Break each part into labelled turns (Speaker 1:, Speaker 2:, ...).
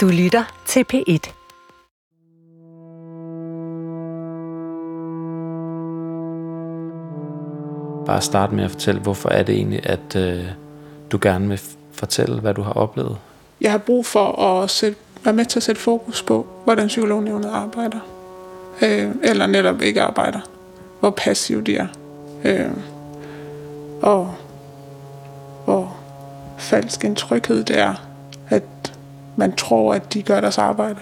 Speaker 1: Du lytter til P1.
Speaker 2: Bare starte med at fortælle, hvorfor er det egentlig, at øh, du gerne vil fortælle, hvad du har oplevet?
Speaker 3: Jeg har brug for at sætte, være med til at sætte fokus på, hvordan psykolognævnet arbejder. Øh, eller netop ikke arbejder. Hvor passiv de er. Øh, og hvor falsk en tryghed det er, at man tror, at de gør deres arbejde.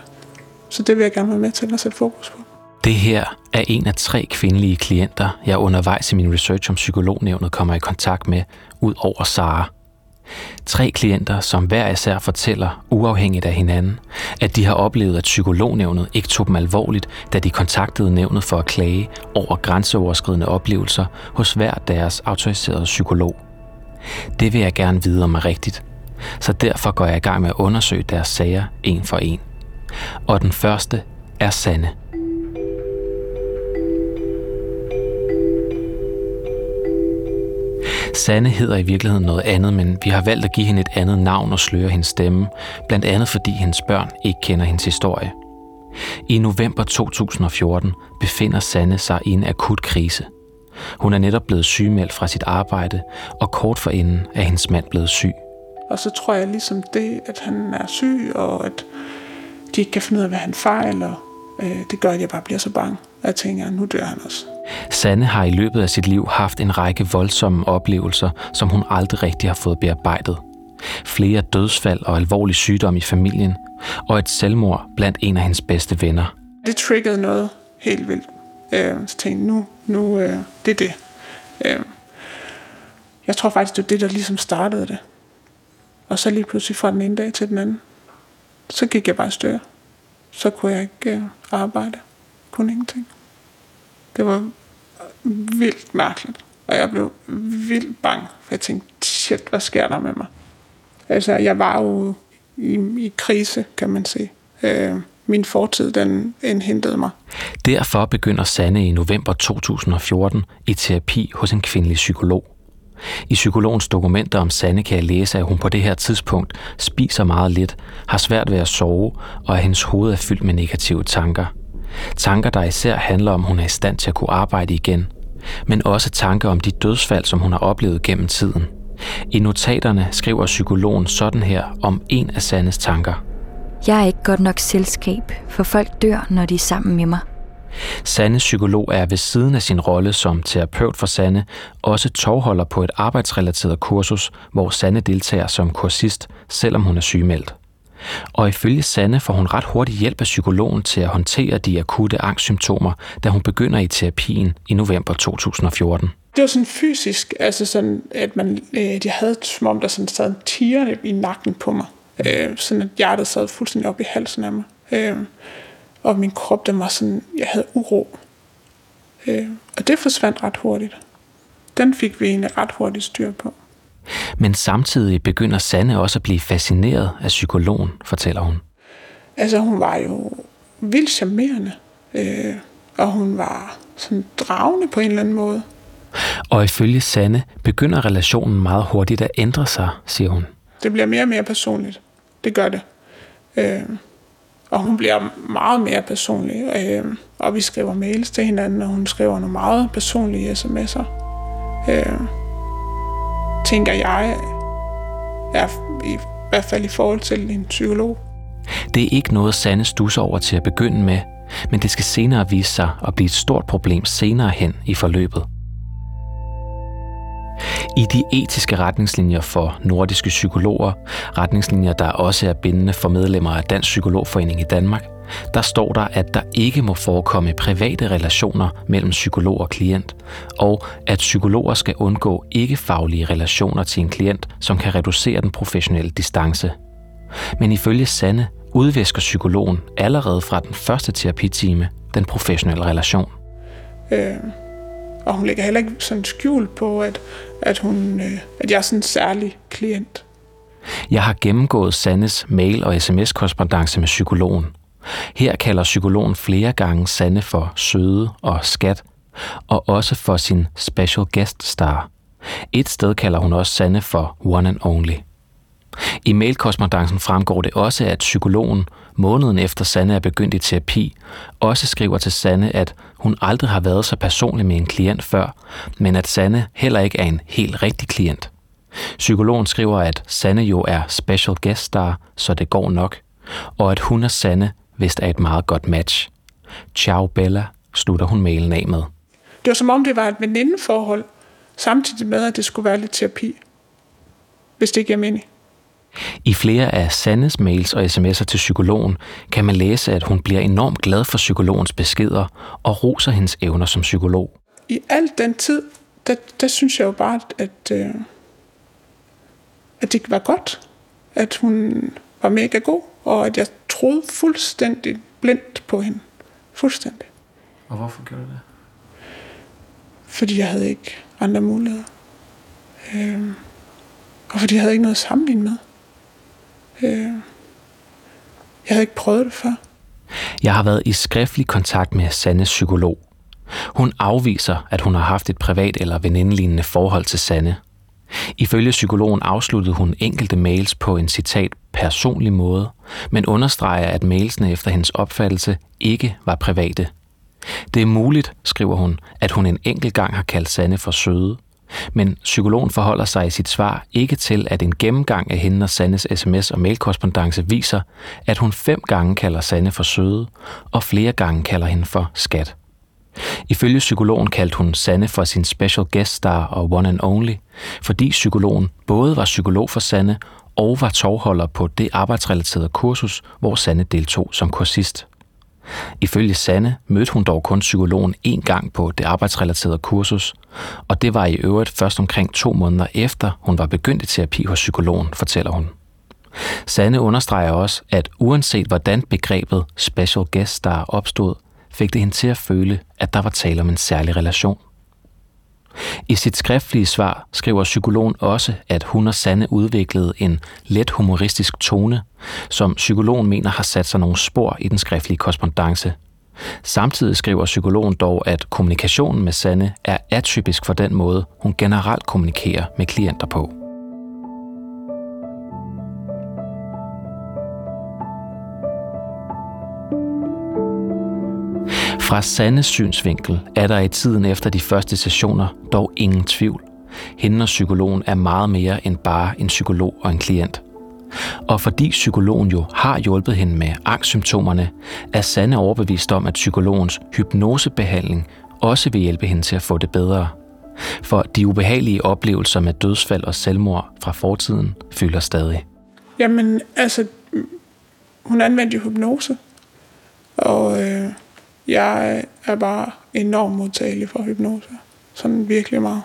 Speaker 3: Så det vil jeg gerne være med til at sætte fokus på.
Speaker 2: Det her er en af tre kvindelige klienter, jeg undervejs i min research om psykolognævnet kommer i kontakt med, ud over Sara. Tre klienter, som hver især fortæller, uafhængigt af hinanden, at de har oplevet, at psykolognævnet ikke tog dem alvorligt, da de kontaktede nævnet for at klage over grænseoverskridende oplevelser hos hver deres autoriserede psykolog. Det vil jeg gerne vide om er rigtigt, så derfor går jeg i gang med at undersøge deres sager en for en. Og den første er Sanne. Sanne hedder i virkeligheden noget andet, men vi har valgt at give hende et andet navn og sløre hendes stemme, blandt andet fordi hendes børn ikke kender hendes historie. I november 2014 befinder Sanne sig i en akut krise. Hun er netop blevet sygemeldt fra sit arbejde, og kort forinden er hendes mand blevet syg.
Speaker 3: Og så tror jeg ligesom det, at han er syg, og at de ikke kan finde ud af, hvad han fejler. Øh, det gør, at jeg bare bliver så bange. Jeg tænker, at nu dør han også.
Speaker 2: Sanne har i løbet af sit liv haft en række voldsomme oplevelser, som hun aldrig rigtig har fået bearbejdet. Flere dødsfald og alvorlig sygdom i familien, og et selvmord blandt en af hendes bedste venner.
Speaker 3: Det triggede noget helt vildt. Øh, så tænkte jeg, nu, nu øh, det er det. Øh, jeg tror faktisk, det var det, der ligesom startede det. Og så lige pludselig fra den ene dag til den anden, så gik jeg bare større. Så kunne jeg ikke øh, arbejde. Kun ingenting. Det var vildt mærkeligt. Og jeg blev vildt bange, for jeg tænkte, shit, hvad sker der med mig? Altså, jeg var jo i, i krise, kan man sige. Øh, min fortid, den indhentede mig.
Speaker 2: Derfor begynder Sanne i november 2014 i terapi hos en kvindelig psykolog. I psykologens dokumenter om Sanne kan jeg læse, at hun på det her tidspunkt spiser meget lidt, har svært ved at sove, og at hendes hoved er fyldt med negative tanker. Tanker, der især handler om, at hun er i stand til at kunne arbejde igen, men også tanker om de dødsfald, som hun har oplevet gennem tiden. I notaterne skriver psykologen sådan her om en af Sannes tanker.
Speaker 4: Jeg er ikke godt nok selskab, for folk dør, når de er sammen med mig.
Speaker 2: Sanne psykolog er ved siden af sin rolle som terapeut for Sanne også tovholder på et arbejdsrelateret kursus, hvor Sanne deltager som kursist, selvom hun er sygemeldt. Og ifølge Sanne får hun ret hurtigt hjælp af psykologen til at håndtere de akutte angstsymptomer, da hun begynder i terapien i november 2014.
Speaker 3: Det var sådan fysisk, altså sådan, at man, øh, jeg havde som om, der sådan sad tiger i nakken på mig. Øh, sådan at hjertet sad fuldstændig op i halsen af mig. Øh, og min krop, den var sådan, jeg havde uro. Øh, og det forsvandt ret hurtigt. Den fik vi egentlig ret hurtigt styr på.
Speaker 2: Men samtidig begynder Sanne også at blive fascineret af psykologen, fortæller hun.
Speaker 3: Altså hun var jo vildt charmerende, øh, og hun var sådan dragende på en eller anden måde.
Speaker 2: Og ifølge Sanne begynder relationen meget hurtigt at ændre sig, siger hun.
Speaker 3: Det bliver mere og mere personligt. Det gør det. Øh, og hun bliver meget mere personlig. Øh, og vi skriver mails til hinanden, og hun skriver nogle meget personlige sms'er. Øh, tænker jeg, er i hvert fald i forhold til en psykolog.
Speaker 2: Det er ikke noget, Sanne stusser over til at begynde med, men det skal senere vise sig at blive et stort problem senere hen i forløbet. I de etiske retningslinjer for nordiske psykologer, retningslinjer, der også er bindende for medlemmer af Dansk Psykologforening i Danmark, der står der, at der ikke må forekomme private relationer mellem psykolog og klient, og at psykologer skal undgå ikke-faglige relationer til en klient, som kan reducere den professionelle distance. Men ifølge Sande udvisker psykologen allerede fra den første terapitime den professionelle relation.
Speaker 3: Øh, og hun lægger heller ikke sådan skjul på, at, at, hun, øh, at jeg er sådan en særlig klient.
Speaker 2: Jeg har gennemgået Sandes mail- og sms-korrespondence med psykologen. Her kalder psykologen flere gange Sande for søde og skat, og også for sin special guest star. Et sted kalder hun også Sande for one and only. I mailkorrespondancen fremgår det også, at psykologen, måneden efter Sanne er begyndt i terapi, også skriver til Sanne, at hun aldrig har været så personlig med en klient før, men at Sanne heller ikke er en helt rigtig klient. Psykologen skriver, at Sanne jo er special guest star, så det går nok, og at hun og Sanne vist er et meget godt match. Ciao Bella, slutter hun mailen af med.
Speaker 3: Det var som om, det var et venindeforhold, samtidig med, at det skulle være lidt terapi. Hvis det giver mening.
Speaker 2: I flere af Sandes mails og sms'er til psykologen kan man læse, at hun bliver enormt glad for psykologens beskeder og roser hendes evner som psykolog.
Speaker 3: I al den tid, der, der synes jeg jo bare, at, øh, at det var godt. At hun var mega god, og at jeg troede fuldstændig blindt på hende. Fuldstændig.
Speaker 2: Og hvorfor gjorde du det?
Speaker 3: Fordi jeg havde ikke andre muligheder. Øh, og fordi jeg havde ikke noget at sammenligne med. Øh, jeg havde ikke prøvet det før.
Speaker 2: Jeg har været i skriftlig kontakt med Sandes psykolog. Hun afviser, at hun har haft et privat eller venindelignende forhold til Sanne. Ifølge psykologen afsluttede hun enkelte mails på en citat personlig måde, men understreger, at mailsene efter hendes opfattelse ikke var private. Det er muligt, skriver hun, at hun en enkelt gang har kaldt Sanne for søde, men psykologen forholder sig i sit svar ikke til, at en gennemgang af hende og Sandes sms- og mailkorrespondence viser, at hun fem gange kalder Sanne for søde, og flere gange kalder hende for skat. Ifølge psykologen kaldte hun Sanne for sin special guest star og one and only, fordi psykologen både var psykolog for Sanne og var tovholder på det arbejdsrelaterede kursus, hvor Sanne deltog som kursist. Ifølge Sanne mødte hun dog kun psykologen én gang på det arbejdsrelaterede kursus, og det var i øvrigt først omkring to måneder efter, hun var begyndt i terapi hos psykologen, fortæller hun. Sanne understreger også, at uanset hvordan begrebet special guest star opstod, fik det hende til at føle, at der var tale om en særlig relation. I sit skriftlige svar skriver psykologen også, at hun og Sanne udviklede en let humoristisk tone, som psykologen mener har sat sig nogle spor i den skriftlige korrespondence. Samtidig skriver psykologen dog, at kommunikationen med Sanne er atypisk for den måde, hun generelt kommunikerer med klienter på. Fra Sandes synsvinkel er der i tiden efter de første sessioner dog ingen tvivl. Hende og psykologen er meget mere end bare en psykolog og en klient. Og fordi psykologen jo har hjulpet hende med angstsymptomerne, er Sande overbevist om, at psykologens hypnosebehandling også vil hjælpe hende til at få det bedre. For de ubehagelige oplevelser med dødsfald og selvmord fra fortiden fylder stadig.
Speaker 3: Jamen, altså, hun anvendte jo hypnose, og øh, jeg er bare enormt modtagelig for hypnose. Sådan virkelig meget.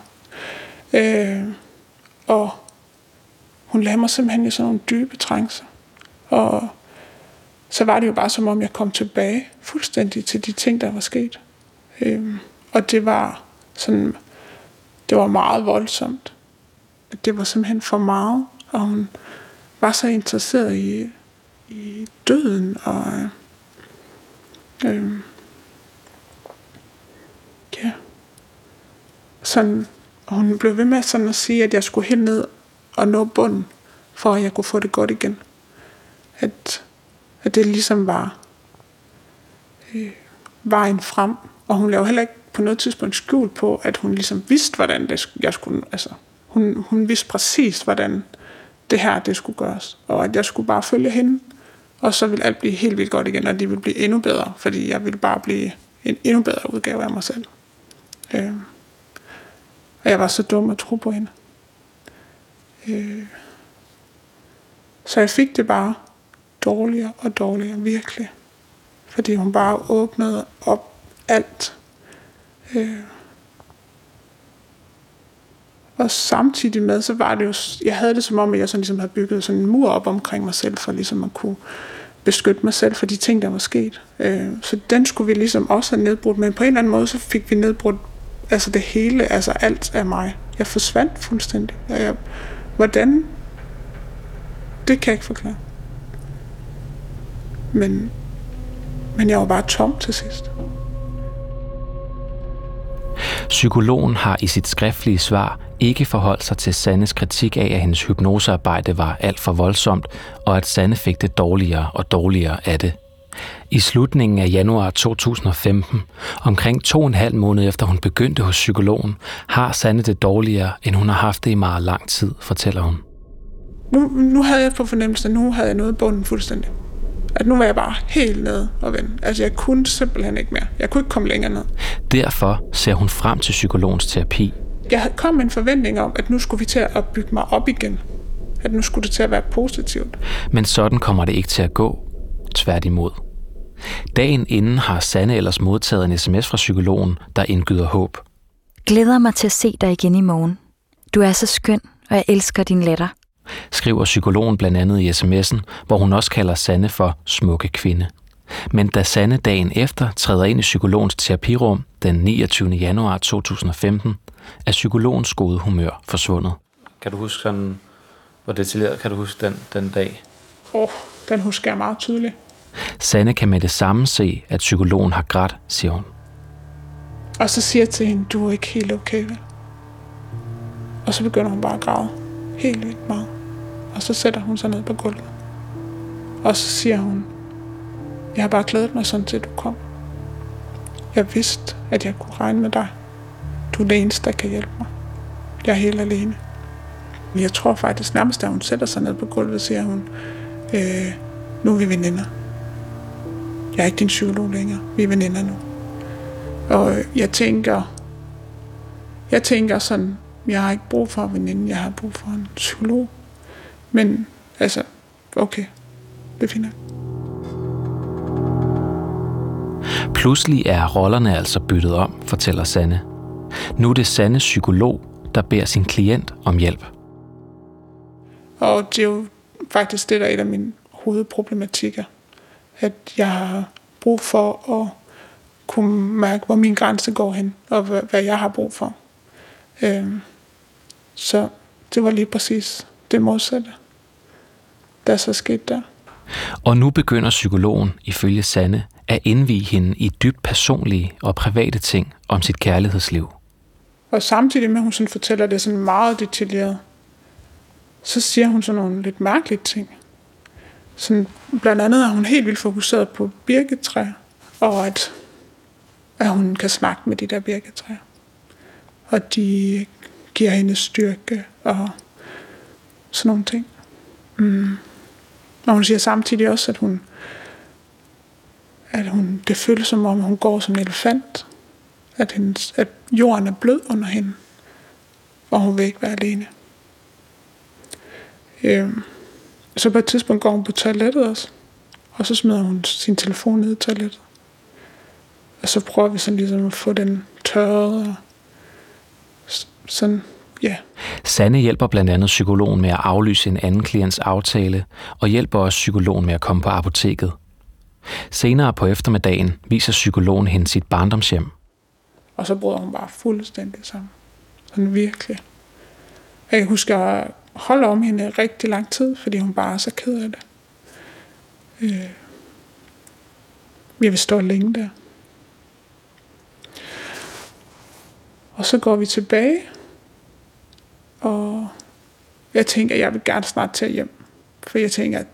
Speaker 3: Øh, og hun lader mig simpelthen i sådan nogle dybe trancer. Og så var det jo bare som om, jeg kom tilbage fuldstændig til de ting, der var sket. Øh, og det var sådan, det var meget voldsomt. Det var simpelthen for meget, og hun var så interesseret i, i døden, og øh, ja. Sådan, og hun blev ved med sådan at sige, at jeg skulle helt ned og nå bunden, for at jeg kunne få det godt igen. At, at det ligesom var øh, vejen frem. Og hun lavede heller ikke på noget tidspunkt skjul på, at hun ligesom vidste, hvordan det, jeg skulle... Altså, hun, hun vidste præcis, hvordan det her det skulle gøres. Og at jeg skulle bare følge hende. Og så ville alt blive helt vildt godt igen, og det ville blive endnu bedre, fordi jeg ville bare blive en endnu bedre udgave af mig selv. Øh, og jeg var så dum at tro på hende. Øh, så jeg fik det bare dårligere og dårligere, virkelig. Fordi hun bare åbnede op alt. Øh, og samtidig med, så var det jo, jeg havde det som om, at jeg sådan ligesom havde bygget sådan en mur op omkring mig selv, for ligesom at kunne beskytte mig selv for de ting, der var sket. Øh, så den skulle vi ligesom også have nedbrudt, men på en eller anden måde, så fik vi nedbrudt altså det hele, altså alt af mig. Jeg forsvandt fuldstændig. Og jeg, hvordan? Det kan jeg ikke forklare. Men, men jeg var bare tom til sidst.
Speaker 2: Psykologen har i sit skriftlige svar ikke forholdt sig til Sandes kritik af, at hendes hypnosearbejde var alt for voldsomt, og at Sande fik det dårligere og dårligere af det. I slutningen af januar 2015, omkring to og en halv måned efter hun begyndte hos psykologen, har Sande det dårligere, end hun har haft det i meget lang tid, fortæller hun.
Speaker 3: Nu, nu havde jeg på fornemmelsen, at nu havde jeg noget bunden fuldstændig. At nu var jeg bare helt nede og vende. Altså jeg kunne simpelthen ikke mere. Jeg kunne ikke komme længere ned.
Speaker 2: Derfor ser hun frem til psykologens terapi.
Speaker 3: Jeg kom med en forventning om, at nu skulle vi til at bygge mig op igen. At nu skulle det til at være positivt.
Speaker 2: Men sådan kommer det ikke til at gå. Tværtimod. Dagen inden har Sanne ellers modtaget en sms fra psykologen, der indgyder håb.
Speaker 4: Glæder mig til at se dig igen i morgen. Du er så skøn, og jeg elsker din latter.
Speaker 2: Skriver psykologen blandt andet i sms'en, hvor hun også kalder Sanne for smukke kvinde. Men da Sanne dagen efter træder ind i psykologens terapirum den 29. januar 2015, er psykologens gode humør forsvundet. Kan du huske sådan, hvor detaljeret kan du huske den, den dag?
Speaker 3: Åh, oh, den husker jeg meget tydeligt.
Speaker 2: Sanne kan med det samme se, at psykologen har grædt, siger hun.
Speaker 3: Og så siger jeg til hende, du er ikke helt okay, vel? Og så begynder hun bare at græde. Helt vildt meget. Og så sætter hun sig ned på gulvet. Og så siger hun, jeg har bare glædet mig sådan til, at du kom. Jeg vidste, at jeg kunne regne med dig. Du er det eneste, der kan hjælpe mig. Jeg er helt alene. Jeg tror faktisk nærmest, at hun sætter sig ned på gulvet, siger hun, øh, nu er vi veninder. Jeg er ikke din psykolog længere. Vi er veninder nu. Og jeg tænker, jeg tænker sådan, jeg har ikke brug for en veninde, jeg har brug for en psykolog. Men altså, okay, det finder jeg.
Speaker 2: Pludselig er rollerne altså byttet om, fortæller Sanne. Nu er det Sanne psykolog, der beder sin klient om hjælp.
Speaker 3: Og det er jo faktisk det, der er et af mine hovedproblematikker. At jeg har brug for at kunne mærke, hvor min grænse går hen, og hvad jeg har brug for. Øhm, så det var lige præcis det modsatte, der så skete der.
Speaker 2: Og nu begynder psykologen, ifølge Sanne, at indvige hende i dybt personlige og private ting om sit kærlighedsliv.
Speaker 3: Og samtidig med, at hun sådan fortæller det sådan meget detaljeret, så siger hun sådan nogle lidt mærkelige ting. Sådan, blandt andet er hun helt vildt fokuseret på birketræer, og at, at hun kan snakke med de der birketræer. Og de giver hende styrke og sådan nogle ting. Mm. Og hun siger samtidig også, at hun, at hun, det føles som om, hun går som en elefant. At, hendes, at jorden er blød under hende. Og hun vil ikke være alene. Øhm, så på et tidspunkt går hun på toilettet også. Og så smider hun sin telefon ned i toilettet. Og så prøver vi sådan ligesom at få den tørret. Og sådan, ja. Yeah.
Speaker 2: Sanne hjælper blandt andet psykologen med at aflyse en anden klients aftale, og hjælper også psykologen med at komme på apoteket. Senere på eftermiddagen viser psykologen hende sit barndomshjem.
Speaker 3: Og så bryder hun bare fuldstændig sammen. Sådan virkelig. Jeg kan holder om hende rigtig lang tid, fordi hun bare er så ked af det. Øh. Jeg vil stå længe der. Og så går vi tilbage, og jeg tænker, at jeg vil gerne snart tage hjem. For jeg tænker, at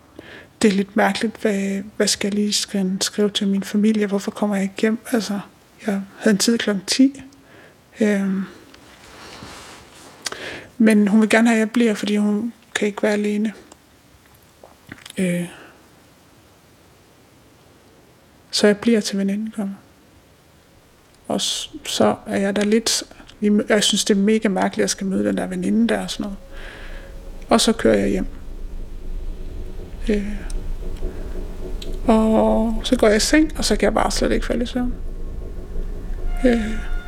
Speaker 3: det er lidt mærkeligt, hvad, hvad skal jeg lige skrive, skrive til min familie? Hvorfor kommer jeg ikke hjem? Altså, jeg havde en tid kl. 10. Øhm. Men hun vil gerne have, at jeg bliver, fordi hun kan ikke være alene. Øh. Så jeg bliver til veninden kommer. Og så er jeg der lidt... Jeg synes, det er mega mærkeligt, at jeg skal møde den der veninde der og sådan noget. Og så kører jeg hjem. Øh. Og så går jeg i seng, og så kan jeg bare slet ikke falde i søvn. Øh.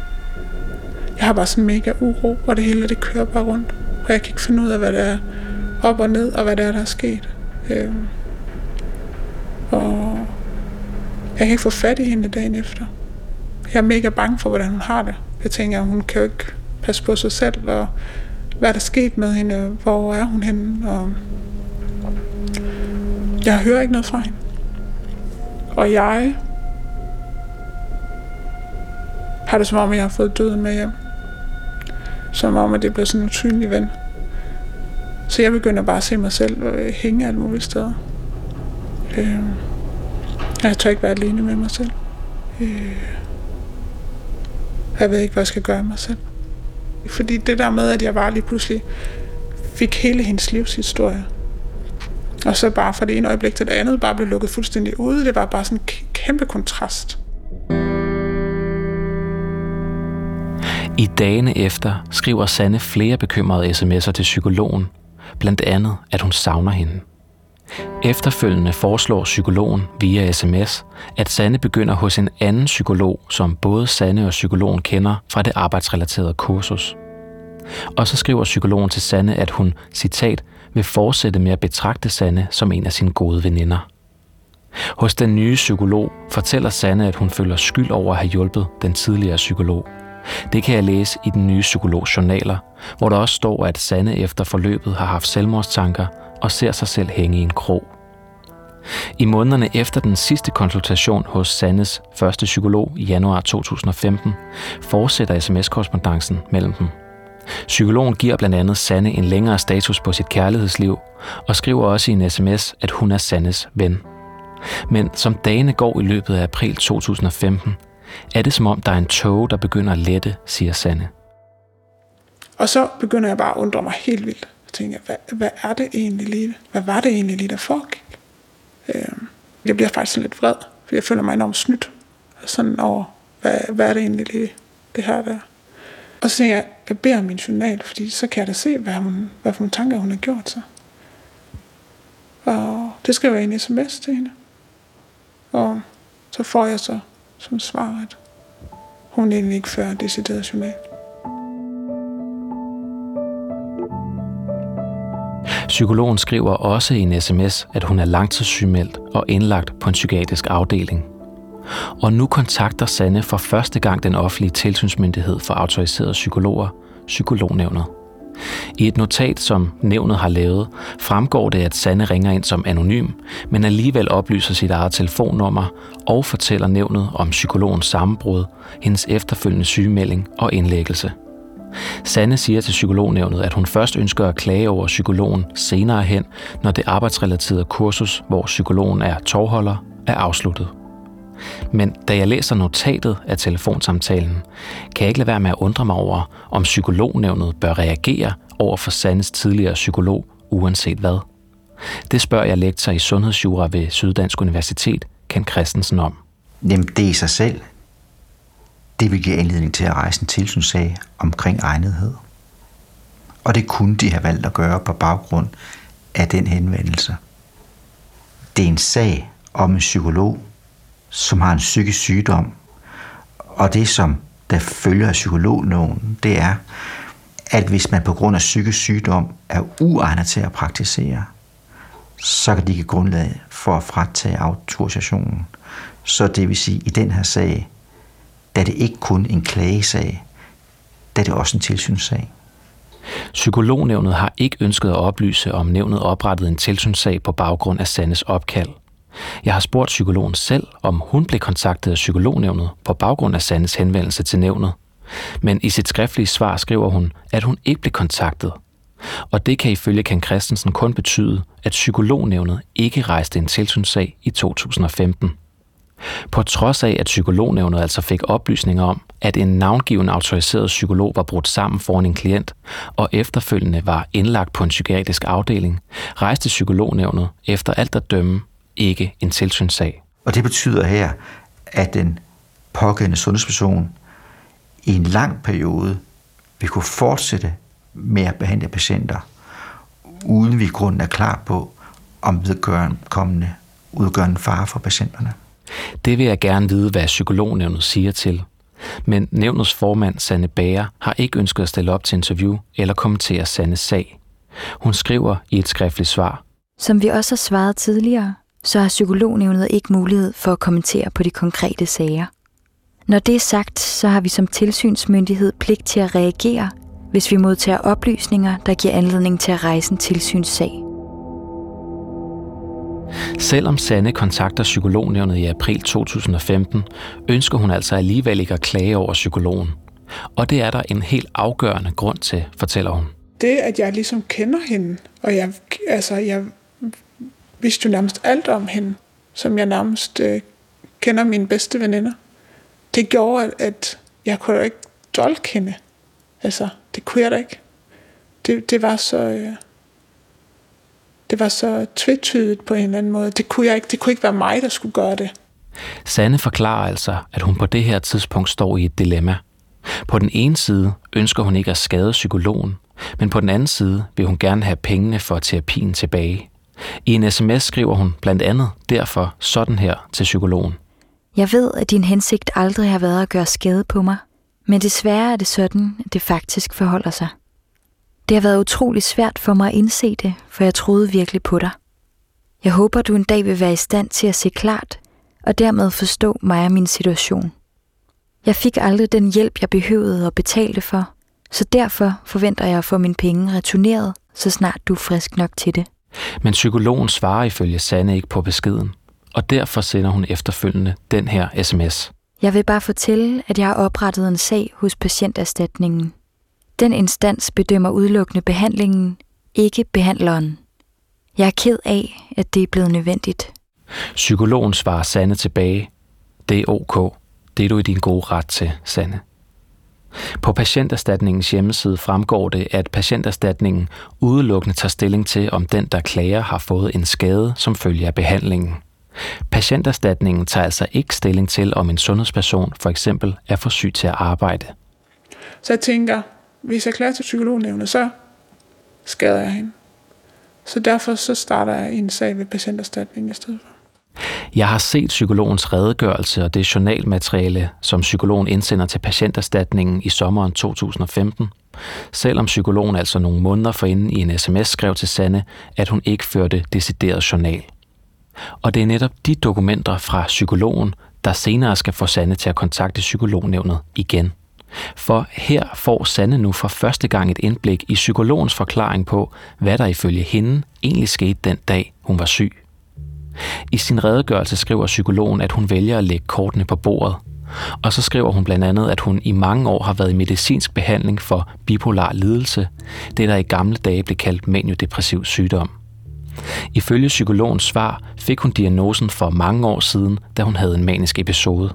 Speaker 3: Jeg har bare sådan mega uro, og det hele det kører bare rundt. Og jeg kan ikke finde ud af, hvad der er op og ned, og hvad der er, der er sket. Øh. Og jeg kan ikke få fat i hende dagen efter. Jeg er mega bange for, hvordan hun har det. Jeg tænker, hun kan jo ikke passe på sig selv, og hvad er der sket med hende, hvor er hun henne, og jeg hører ikke noget fra hende. Og jeg har det som om, jeg har fået døden med hjem. Som om, at det blev sådan en usynlig ven. Så jeg begynder bare at se mig selv øh, hænge alle mulige steder. Øh, jeg tør ikke være alene med mig selv. Øh, jeg ved ikke, hvad jeg skal gøre med mig selv. Fordi det der med, at jeg bare lige pludselig fik hele hendes livshistorie. Og så bare fra det ene øjeblik til det andet, bare blev lukket fuldstændig ude. Det var bare sådan en kæmpe kontrast.
Speaker 2: I dagene efter skriver Sanne flere bekymrede sms'er til psykologen, blandt andet at hun savner hende. Efterfølgende foreslår psykologen via sms, at Sanne begynder hos en anden psykolog, som både Sanne og psykologen kender fra det arbejdsrelaterede kursus. Og så skriver psykologen til Sanne, at hun, citat, vil fortsætte med at betragte Sanne som en af sine gode veninder. Hos den nye psykolog fortæller Sanne, at hun føler skyld over at have hjulpet den tidligere psykolog. Det kan jeg læse i den nye psykologs journaler, hvor der også står, at Sanne efter forløbet har haft selvmordstanker og ser sig selv hænge i en krog. I månederne efter den sidste konsultation hos Sannes første psykolog i januar 2015, fortsætter sms-korrespondancen mellem dem. Psykologen giver blandt andet Sanne en længere status på sit kærlighedsliv, og skriver også i en sms, at hun er Sannes ven. Men som dagene går i løbet af april 2015, er det som om, der er en tog, der begynder at lette, siger Sanne.
Speaker 3: Og så begynder jeg bare at undre mig helt vildt. Jeg tænker, hvad, hvad er det egentlig lige? Hvad var det egentlig lige, der foregik? Øh, jeg bliver faktisk lidt vred, for jeg føler mig enormt snydt. Sådan over, hvad, hvad er det egentlig lige, det her der? Og så tænker jeg, jeg beder om min journal, fordi så kan jeg da se, hvad, hun, hvad for nogle tanker hun har gjort sig. Og det skriver jeg i en sms til hende. Og så får jeg så som svar, at hun egentlig ikke fører decideret journal.
Speaker 2: Psykologen skriver også i en sms, at hun er langtidssygemeldt og indlagt på en psykiatrisk afdeling. Og nu kontakter Sanne for første gang den offentlige tilsynsmyndighed for autoriserede psykologer, Psykolognævnet. I et notat, som nævnet har lavet, fremgår det, at Sanne ringer ind som anonym, men alligevel oplyser sit eget telefonnummer og fortæller nævnet om psykologens sammenbrud, hendes efterfølgende sygemelding og indlæggelse. Sanne siger til psykolognævnet, at hun først ønsker at klage over psykologen senere hen, når det arbejdsrelaterede kursus, hvor psykologen er tovholder, er afsluttet. Men da jeg læser notatet af telefonsamtalen, kan jeg ikke lade være med at undre mig over, om psykolognævnet bør reagere over for Sandes tidligere psykolog, uanset hvad. Det spørger jeg lektor i sundhedsjura ved Syddansk Universitet, Ken Christensen om.
Speaker 1: Jamen, det i sig selv, det vil give anledning til at rejse en tilsynssag omkring egnethed. Og det kunne de have valgt at gøre på baggrund af den henvendelse. Det er en sag om en psykolog, som har en psykisk sygdom. Og det, som der følger af psykologloven, det er, at hvis man på grund af psykisk sygdom er uegnet til at praktisere, så kan de give grundlag for at fratage autorisationen. Så det vil sige, at i den her sag, der er det ikke kun en klagesag, der er det også en tilsynssag.
Speaker 2: Psykolognævnet har ikke ønsket at oplyse, om nævnet oprettede en tilsynssag på baggrund af Sandes opkald. Jeg har spurgt psykologen selv, om hun blev kontaktet af psykolognævnet på baggrund af Sandes henvendelse til nævnet. Men i sit skriftlige svar skriver hun, at hun ikke blev kontaktet. Og det kan ifølge Ken Christensen kun betyde, at psykolognævnet ikke rejste en tilsynssag i 2015. På trods af, at psykolognævnet altså fik oplysninger om, at en navngiven autoriseret psykolog var brudt sammen foran en klient, og efterfølgende var indlagt på en psykiatrisk afdeling, rejste psykolognævnet efter alt at dømme ikke en tilsynssag.
Speaker 1: Og det betyder her, at den pågældende sundhedsperson i en lang periode vil kunne fortsætte med at behandle patienter, uden vi grunden er klar på, om vedkommende udgør en fare for patienterne.
Speaker 2: Det vil jeg gerne vide, hvad psykolognævnet siger til. Men nævnets formand, Sanne Bager, har ikke ønsket at stille op til interview eller kommentere Sannes sag. Hun skriver i et skriftligt svar.
Speaker 4: Som vi også har svaret tidligere, så har psykolognævnet ikke mulighed for at kommentere på de konkrete sager. Når det er sagt, så har vi som tilsynsmyndighed pligt til at reagere, hvis vi modtager oplysninger, der giver anledning til at rejse en tilsynssag.
Speaker 2: Selvom Sanne kontakter psykolognævnet i april 2015, ønsker hun altså alligevel ikke at klage over psykologen. Og det er der en helt afgørende grund til, fortæller hun.
Speaker 3: Det, at jeg ligesom kender hende, og jeg, altså, jeg vidste jo nærmest alt om hende, som jeg nærmest øh, kender mine bedste veninder. Det gjorde, at jeg kunne ikke dolke hende. Altså, det kunne jeg da ikke. Det, det var så... Øh, det var så tvetydigt på en eller anden måde. Det kunne, jeg ikke, det kunne ikke være mig, der skulle gøre det.
Speaker 2: Sanne forklarer altså, at hun på det her tidspunkt står i et dilemma. På den ene side ønsker hun ikke at skade psykologen, men på den anden side vil hun gerne have pengene for terapien tilbage. I en sms skriver hun blandt andet derfor sådan her til psykologen.
Speaker 4: Jeg ved, at din hensigt aldrig har været at gøre skade på mig, men desværre er det sådan, at det faktisk forholder sig. Det har været utrolig svært for mig at indse det, for jeg troede virkelig på dig. Jeg håber, du en dag vil være i stand til at se klart, og dermed forstå mig og min situation. Jeg fik aldrig den hjælp, jeg behøvede og betalte for, så derfor forventer jeg at få mine penge returneret, så snart du er frisk nok til det.
Speaker 2: Men psykologen svarer ifølge Sanne ikke på beskeden, og derfor sender hun efterfølgende den her sms.
Speaker 4: Jeg vil bare fortælle, at jeg har oprettet en sag hos patienterstatningen. Den instans bedømmer udelukkende behandlingen, ikke behandleren. Jeg er ked af, at det er blevet nødvendigt.
Speaker 2: Psykologen svarer Sanne tilbage. Det er ok. Det er du i din gode ret til, Sanne. På patienterstatningens hjemmeside fremgår det, at patienterstatningen udelukkende tager stilling til, om den, der klager, har fået en skade som følge af behandlingen. Patienterstatningen tager altså ikke stilling til, om en sundhedsperson for eksempel er for syg til at arbejde.
Speaker 3: Så jeg tænker, hvis jeg klager til psykolognævnet, så skader jeg hende. Så derfor så starter jeg en sag ved patienterstatningen i stedet for.
Speaker 2: Jeg har set psykologens redegørelse og det journalmateriale, som psykologen indsender til patienterstatningen i sommeren 2015, selvom psykologen altså nogle måneder forinden i en sms skrev til Sanne, at hun ikke førte decideret journal. Og det er netop de dokumenter fra psykologen, der senere skal få Sanne til at kontakte psykolognævnet igen. For her får Sanne nu for første gang et indblik i psykologens forklaring på, hvad der ifølge hende egentlig skete den dag, hun var syg. I sin redegørelse skriver psykologen, at hun vælger at lægge kortene på bordet. Og så skriver hun blandt andet, at hun i mange år har været i medicinsk behandling for bipolar lidelse, det der i gamle dage blev kaldt maniodepressiv sygdom. Ifølge psykologens svar fik hun diagnosen for mange år siden, da hun havde en manisk episode.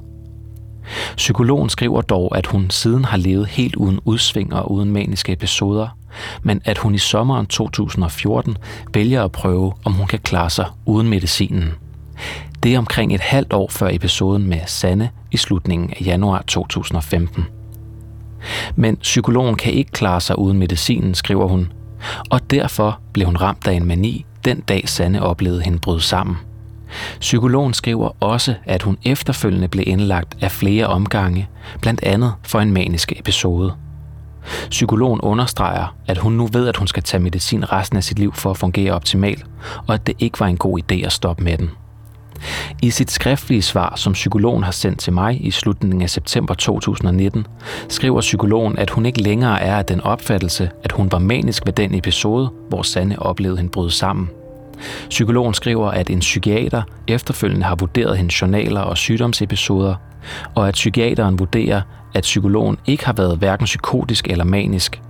Speaker 2: Psykologen skriver dog, at hun siden har levet helt uden udsving og uden maniske episoder, men at hun i sommeren 2014 vælger at prøve, om hun kan klare sig uden medicinen. Det er omkring et halvt år før episoden med Sanne i slutningen af januar 2015. Men psykologen kan ikke klare sig uden medicinen, skriver hun, og derfor blev hun ramt af en mani den dag Sanne oplevede hende bryde sammen. Psykologen skriver også, at hun efterfølgende blev indlagt af flere omgange, blandt andet for en manisk episode. Psykologen understreger, at hun nu ved, at hun skal tage medicin resten af sit liv for at fungere optimalt, og at det ikke var en god idé at stoppe med den. I sit skriftlige svar, som psykologen har sendt til mig i slutningen af september 2019, skriver psykologen, at hun ikke længere er af den opfattelse, at hun var manisk ved den episode, hvor Sanne oplevede hende bryde sammen. Psykologen skriver, at en psykiater efterfølgende har vurderet hendes journaler og sygdomsepisoder, og at psykiateren vurderer, at psykologen ikke har været hverken psykotisk eller manisk.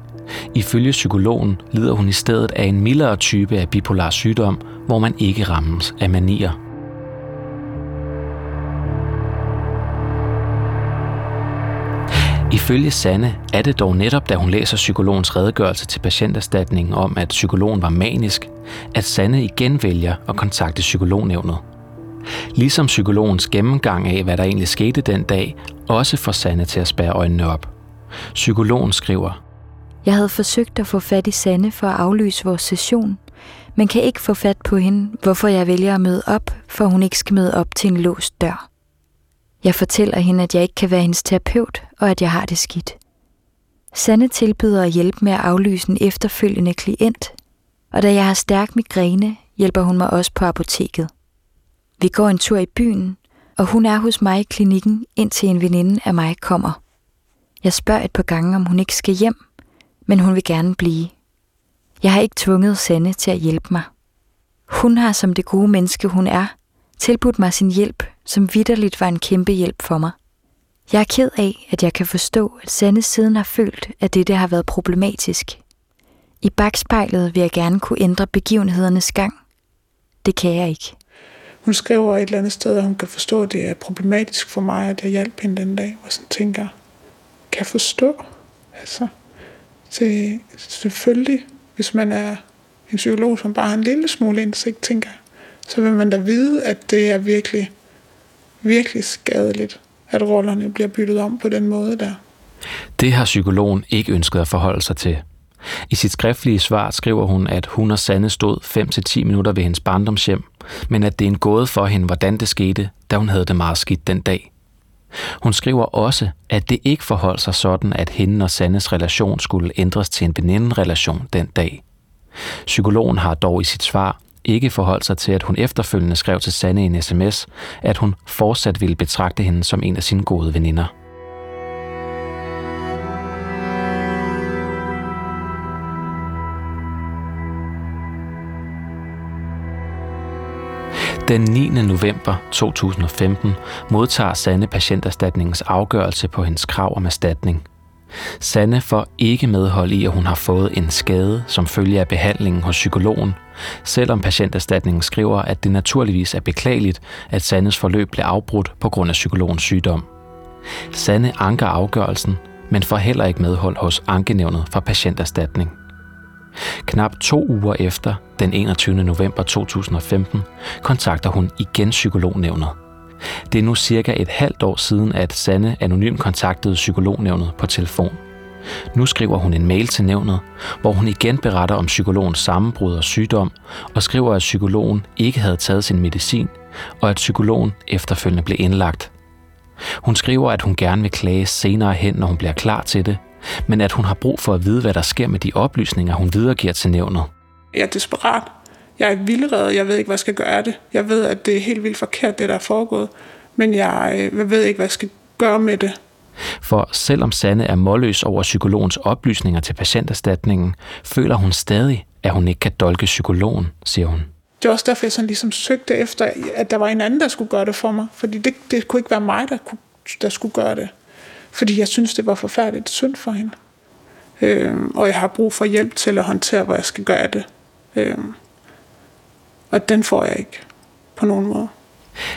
Speaker 2: Ifølge psykologen lider hun i stedet af en mildere type af bipolar sygdom, hvor man ikke rammes af manier. Ifølge Sanne er det dog netop, da hun læser psykologens redegørelse til patienterstatningen om, at psykologen var manisk, at Sanne igen vælger at kontakte psykolognævnet. Ligesom psykologens gennemgang af, hvad der egentlig skete den dag, også får Sanne til at spære øjnene op. Psykologen skriver,
Speaker 4: Jeg havde forsøgt at få fat i Sanne for at aflyse vores session, men kan ikke få fat på hende, hvorfor jeg vælger at møde op, for hun ikke skal møde op til en låst dør. Jeg fortæller hende, at jeg ikke kan være hendes terapeut, og at jeg har det skidt. Sanne tilbyder at hjælpe med at aflyse en efterfølgende klient, og da jeg har stærk migræne, hjælper hun mig også på apoteket. Vi går en tur i byen, og hun er hos mig i klinikken, indtil en veninde af mig kommer. Jeg spørger et par gange, om hun ikke skal hjem, men hun vil gerne blive. Jeg har ikke tvunget Sanne til at hjælpe mig. Hun har som det gode menneske, hun er, tilbudt mig sin hjælp, som vidderligt var en kæmpe hjælp for mig. Jeg er ked af, at jeg kan forstå, at Sanne siden har følt, at dette har været problematisk. I bagspejlet vil jeg gerne kunne ændre begivenhedernes gang. Det kan jeg ikke.
Speaker 3: Hun skriver et eller andet sted, at hun kan forstå, at det er problematisk for mig, at jeg hjalp hende den dag. Og sådan tænker, kan jeg forstå? Altså, det, selvfølgelig, hvis man er en psykolog, som bare har en lille smule indsigt, tænker så vil man da vide, at det er virkelig, virkelig skadeligt, at rollerne bliver byttet om på den måde der.
Speaker 2: Det har psykologen ikke ønsket at forholde sig til. I sit skriftlige svar skriver hun, at hun og Sanne stod 5-10 minutter ved hendes barndomshjem, men at det er en gåde for hende, hvordan det skete, da hun havde det meget skidt den dag. Hun skriver også, at det ikke forholdt sig sådan, at hende og Sannes relation skulle ændres til en veninderelation den dag. Psykologen har dog i sit svar ikke forholdt sig til, at hun efterfølgende skrev til Sanne i en sms, at hun fortsat ville betragte hende som en af sine gode veninder. Den 9. november 2015 modtager Sanne patienterstatningens afgørelse på hendes krav om erstatning. Sanne får ikke medhold i, at hun har fået en skade som følge af behandlingen hos psykologen, selvom patienterstatningen skriver, at det naturligvis er beklageligt, at Sannes forløb blev afbrudt på grund af psykologens sygdom. Sanne anker afgørelsen, men får heller ikke medhold hos ankenævnet for patienterstatning. Knap to uger efter, den 21. november 2015, kontakter hun igen psykolognævnet. Det er nu cirka et halvt år siden, at Sanne anonym kontaktede psykolognævnet på telefon. Nu skriver hun en mail til nævnet, hvor hun igen beretter om psykologens sammenbrud og sygdom, og skriver, at psykologen ikke havde taget sin medicin, og at psykologen efterfølgende blev indlagt. Hun skriver, at hun gerne vil klage senere hen, når hun bliver klar til det, men at hun har brug for at vide, hvad der sker med de oplysninger, hun videregiver til nævnet.
Speaker 3: Jeg er desperat. Jeg er vildredet. Jeg ved ikke, hvad jeg skal gøre det. Jeg ved, at det er helt vildt forkert, det der er foregået. Men jeg, øh, jeg ved ikke, hvad jeg skal gøre med det.
Speaker 2: For selvom Sanne er målløs over psykologens oplysninger til patienterstatningen, føler hun stadig, at hun ikke kan dolke psykologen, siger hun.
Speaker 3: Det er også derfor, jeg sådan ligesom søgte efter, at der var en anden, der skulle gøre det for mig. Fordi det, det kunne ikke være mig, der, kunne, der skulle gøre det. Fordi jeg synes, det var forfærdeligt synd for hende. Øhm, og jeg har brug for hjælp til at håndtere, hvor jeg skal gøre det. Øhm, og den får jeg ikke på nogen måde.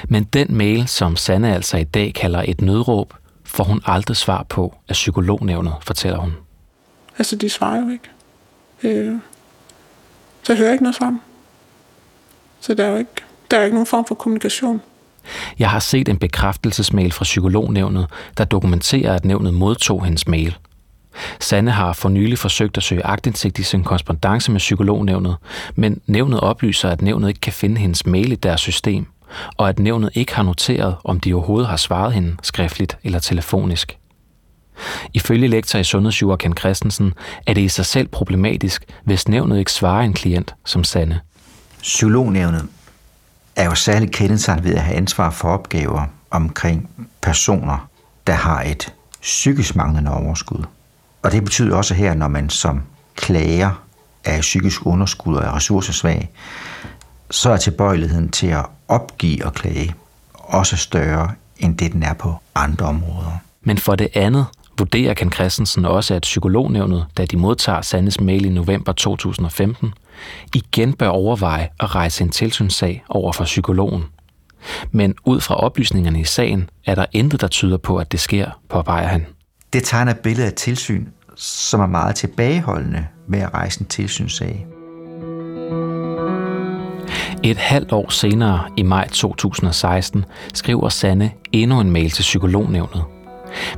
Speaker 2: Men den mail, som Sanne altså i dag kalder et nødråb, får hun aldrig svar på af psykolognævnet, fortæller hun.
Speaker 3: Altså, de svarer jo ikke. Øh, så jeg hører ikke noget fra dem. Så der er jo ikke, der er ikke nogen form for kommunikation.
Speaker 2: Jeg har set en bekræftelsesmail fra psykolognævnet, der dokumenterer, at nævnet modtog hendes mail. Sanne har for nylig forsøgt at søge agtindsigt i sin korrespondence med psykolognævnet, men nævnet oplyser, at nævnet ikke kan finde hendes mail i deres system, og at nævnet ikke har noteret, om de overhovedet har svaret hende skriftligt eller telefonisk. Ifølge lektor i sundhedsjura Ken Christensen er det i sig selv problematisk, hvis nævnet ikke svarer en klient som Sanne.
Speaker 1: Psykolognævnet er jo særligt kendetegnet ved at have ansvar for opgaver omkring personer, der har et psykisk manglende overskud. Og det betyder også her, når man som klager af psykisk underskud og er ressourcesvag, så er tilbøjeligheden til at opgive og klage også større, end det den er på andre områder.
Speaker 2: Men for det andet vurderer Ken Christensen også, at psykolognævnet, da de modtager Sandes mail i november 2015, igen bør overveje at rejse en tilsynssag over for psykologen. Men ud fra oplysningerne i sagen, er der intet, der tyder på, at det sker, påpeger han.
Speaker 1: Det tegner et billede af tilsyn, som er meget tilbageholdende med at rejse en tilsynssag.
Speaker 2: Et halvt år senere, i maj 2016, skriver Sanne endnu en mail til psykolognævnet.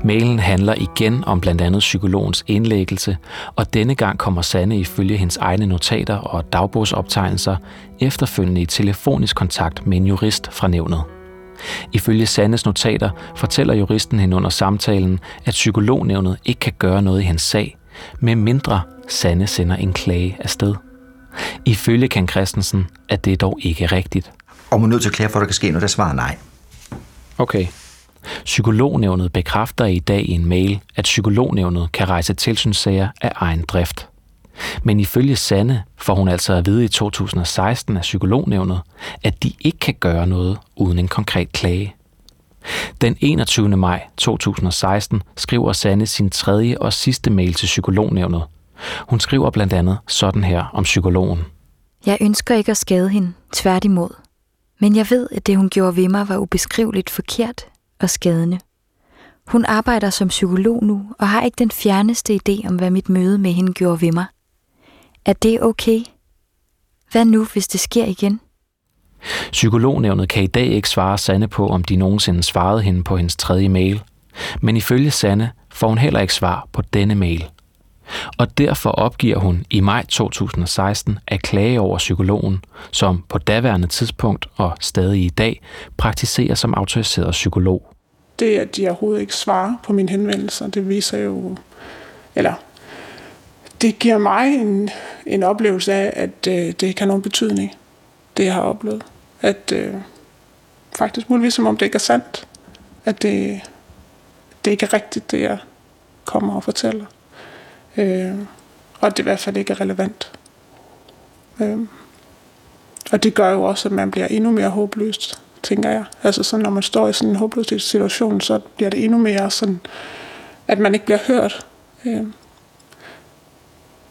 Speaker 2: Mailen handler igen om blandt andet psykologens indlæggelse, og denne gang kommer Sanne ifølge hendes egne notater og dagbogsoptegnelser efterfølgende i telefonisk kontakt med en jurist fra nævnet. Ifølge Sandes notater fortæller juristen hende under samtalen, at psykolognævnet ikke kan gøre noget i hendes sag, med mindre Sande sender en klage afsted. Ifølge Ken Christensen er det dog ikke rigtigt.
Speaker 1: Og man er nødt til at klage for, at der kan ske noget, der svarer nej.
Speaker 2: Okay. Psykolognævnet bekræfter i dag i en mail, at psykolognævnet kan rejse tilsynssager af egen drift. Men ifølge Sanne får hun altså at vide i 2016 af psykolognævnet, at de ikke kan gøre noget uden en konkret klage. Den 21. maj 2016 skriver Sanne sin tredje og sidste mail til psykolognævnet. Hun skriver blandt andet sådan her om psykologen.
Speaker 4: Jeg ønsker ikke at skade hende, tværtimod. Men jeg ved, at det hun gjorde ved mig var ubeskriveligt forkert og skadende. Hun arbejder som psykolog nu og har ikke den fjerneste idé om, hvad mit møde med hende gjorde ved mig. Er det okay? Hvad nu, hvis det sker igen?
Speaker 2: Psykolognævnet kan i dag ikke svare Sanne på, om de nogensinde svarede hende på hendes tredje mail. Men ifølge Sanne får hun heller ikke svar på denne mail. Og derfor opgiver hun i maj 2016 at klage over psykologen, som på daværende tidspunkt og stadig i dag praktiserer som autoriseret psykolog.
Speaker 3: Det, at de overhovedet ikke svarer på mine henvendelser, det viser jo, eller det giver mig en, en oplevelse af, at øh, det kan nogen betydning, det jeg har oplevet. At øh, faktisk muligvis som om det ikke er sandt, at det, det ikke er rigtigt, det jeg kommer og fortæller. Øh, og det i hvert fald ikke er relevant. Øh, og det gør jo også, at man bliver endnu mere håbløst, tænker jeg. Altså så når man står i sådan en håbløs situation, så bliver det endnu mere sådan, at man ikke bliver hørt. Øh,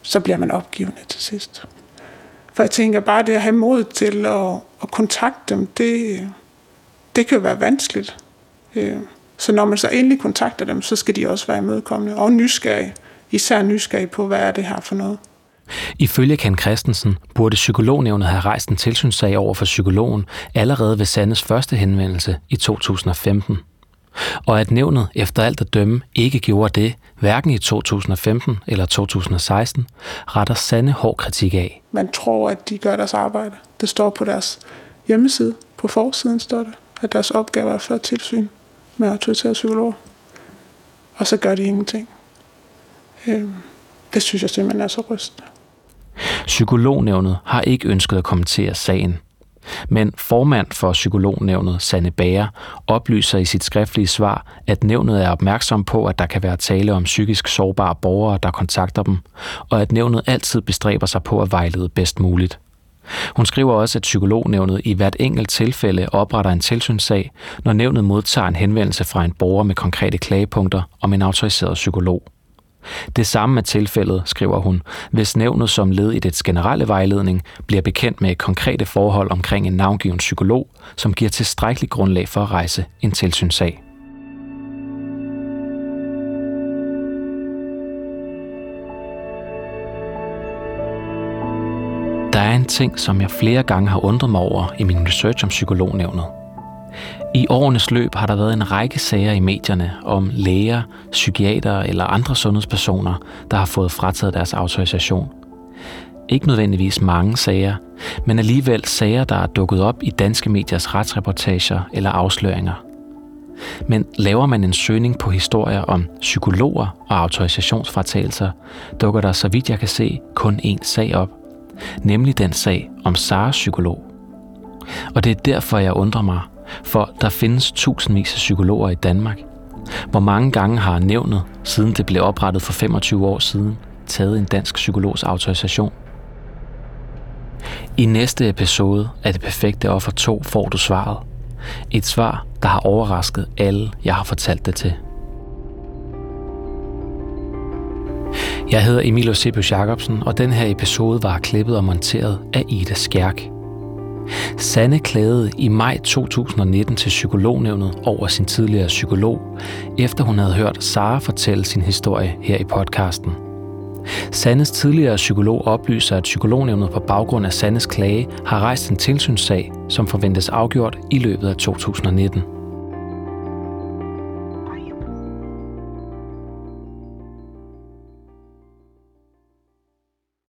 Speaker 3: så bliver man opgivende til sidst. For jeg tænker bare, det at have mod til at, at kontakte dem, det, det kan jo være vanskeligt. Øh, så når man så endelig kontakter dem, så skal de også være imødekommende og nysgerrige især nysgerrig på, hvad er det her for noget.
Speaker 2: Ifølge Ken Christensen burde psykolognævnet have rejst en tilsynssag over for psykologen allerede ved Sandes første henvendelse i 2015. Og at nævnet efter alt at dømme ikke gjorde det, hverken i 2015 eller 2016, retter Sande hård kritik af.
Speaker 3: Man tror, at de gør deres arbejde. Det står på deres hjemmeside. På forsiden står det, at deres opgave er at føre tilsyn med autoriserede psykologer. Og så gør de ingenting. Øh, det synes jeg simpelthen er så rystende.
Speaker 2: Psykolognævnet har ikke ønsket at kommentere sagen. Men formand for Psykolognævnet, Sanne Bager, oplyser i sit skriftlige svar, at nævnet er opmærksom på, at der kan være tale om psykisk sårbare borgere, der kontakter dem, og at nævnet altid bestræber sig på at vejlede bedst muligt. Hun skriver også, at psykolognævnet i hvert enkelt tilfælde opretter en tilsynssag, når nævnet modtager en henvendelse fra en borger med konkrete klagepunkter om en autoriseret psykolog. Det samme er tilfældet, skriver hun, hvis nævnet som led i dets generelle vejledning bliver bekendt med konkrete forhold omkring en navngiven psykolog, som giver tilstrækkelig grundlag for at rejse en tilsynssag. Der er en ting, som jeg flere gange har undret mig over i min research om psykolognævnet – i årenes løb har der været en række sager i medierne om læger, psykiater eller andre sundhedspersoner, der har fået frataget deres autorisation. Ikke nødvendigvis mange sager, men alligevel sager, der er dukket op i danske mediers retsreportager eller afsløringer. Men laver man en søgning på historier om psykologer og autorisationsfratagelser, dukker der, så vidt jeg kan se, kun én sag op. Nemlig den sag om Sara psykolog. Og det er derfor, jeg undrer mig, for der findes tusindvis af psykologer i Danmark. Hvor mange gange har nævnet, siden det blev oprettet for 25 år siden, taget en dansk psykologs autorisation? I næste episode af Det Perfekte Offer 2 får du svaret. Et svar, der har overrasket alle, jeg har fortalt det til. Jeg hedder Emil Eusebius Jacobsen, og den her episode var klippet og monteret af Ida Skærk. Sanne klagede i maj 2019 til psykolognævnet over sin tidligere psykolog, efter hun havde hørt Sara fortælle sin historie her i podcasten. Sandes tidligere psykolog oplyser, at psykolognævnet på baggrund af Sandes klage har rejst en tilsynssag, som forventes afgjort i løbet af 2019.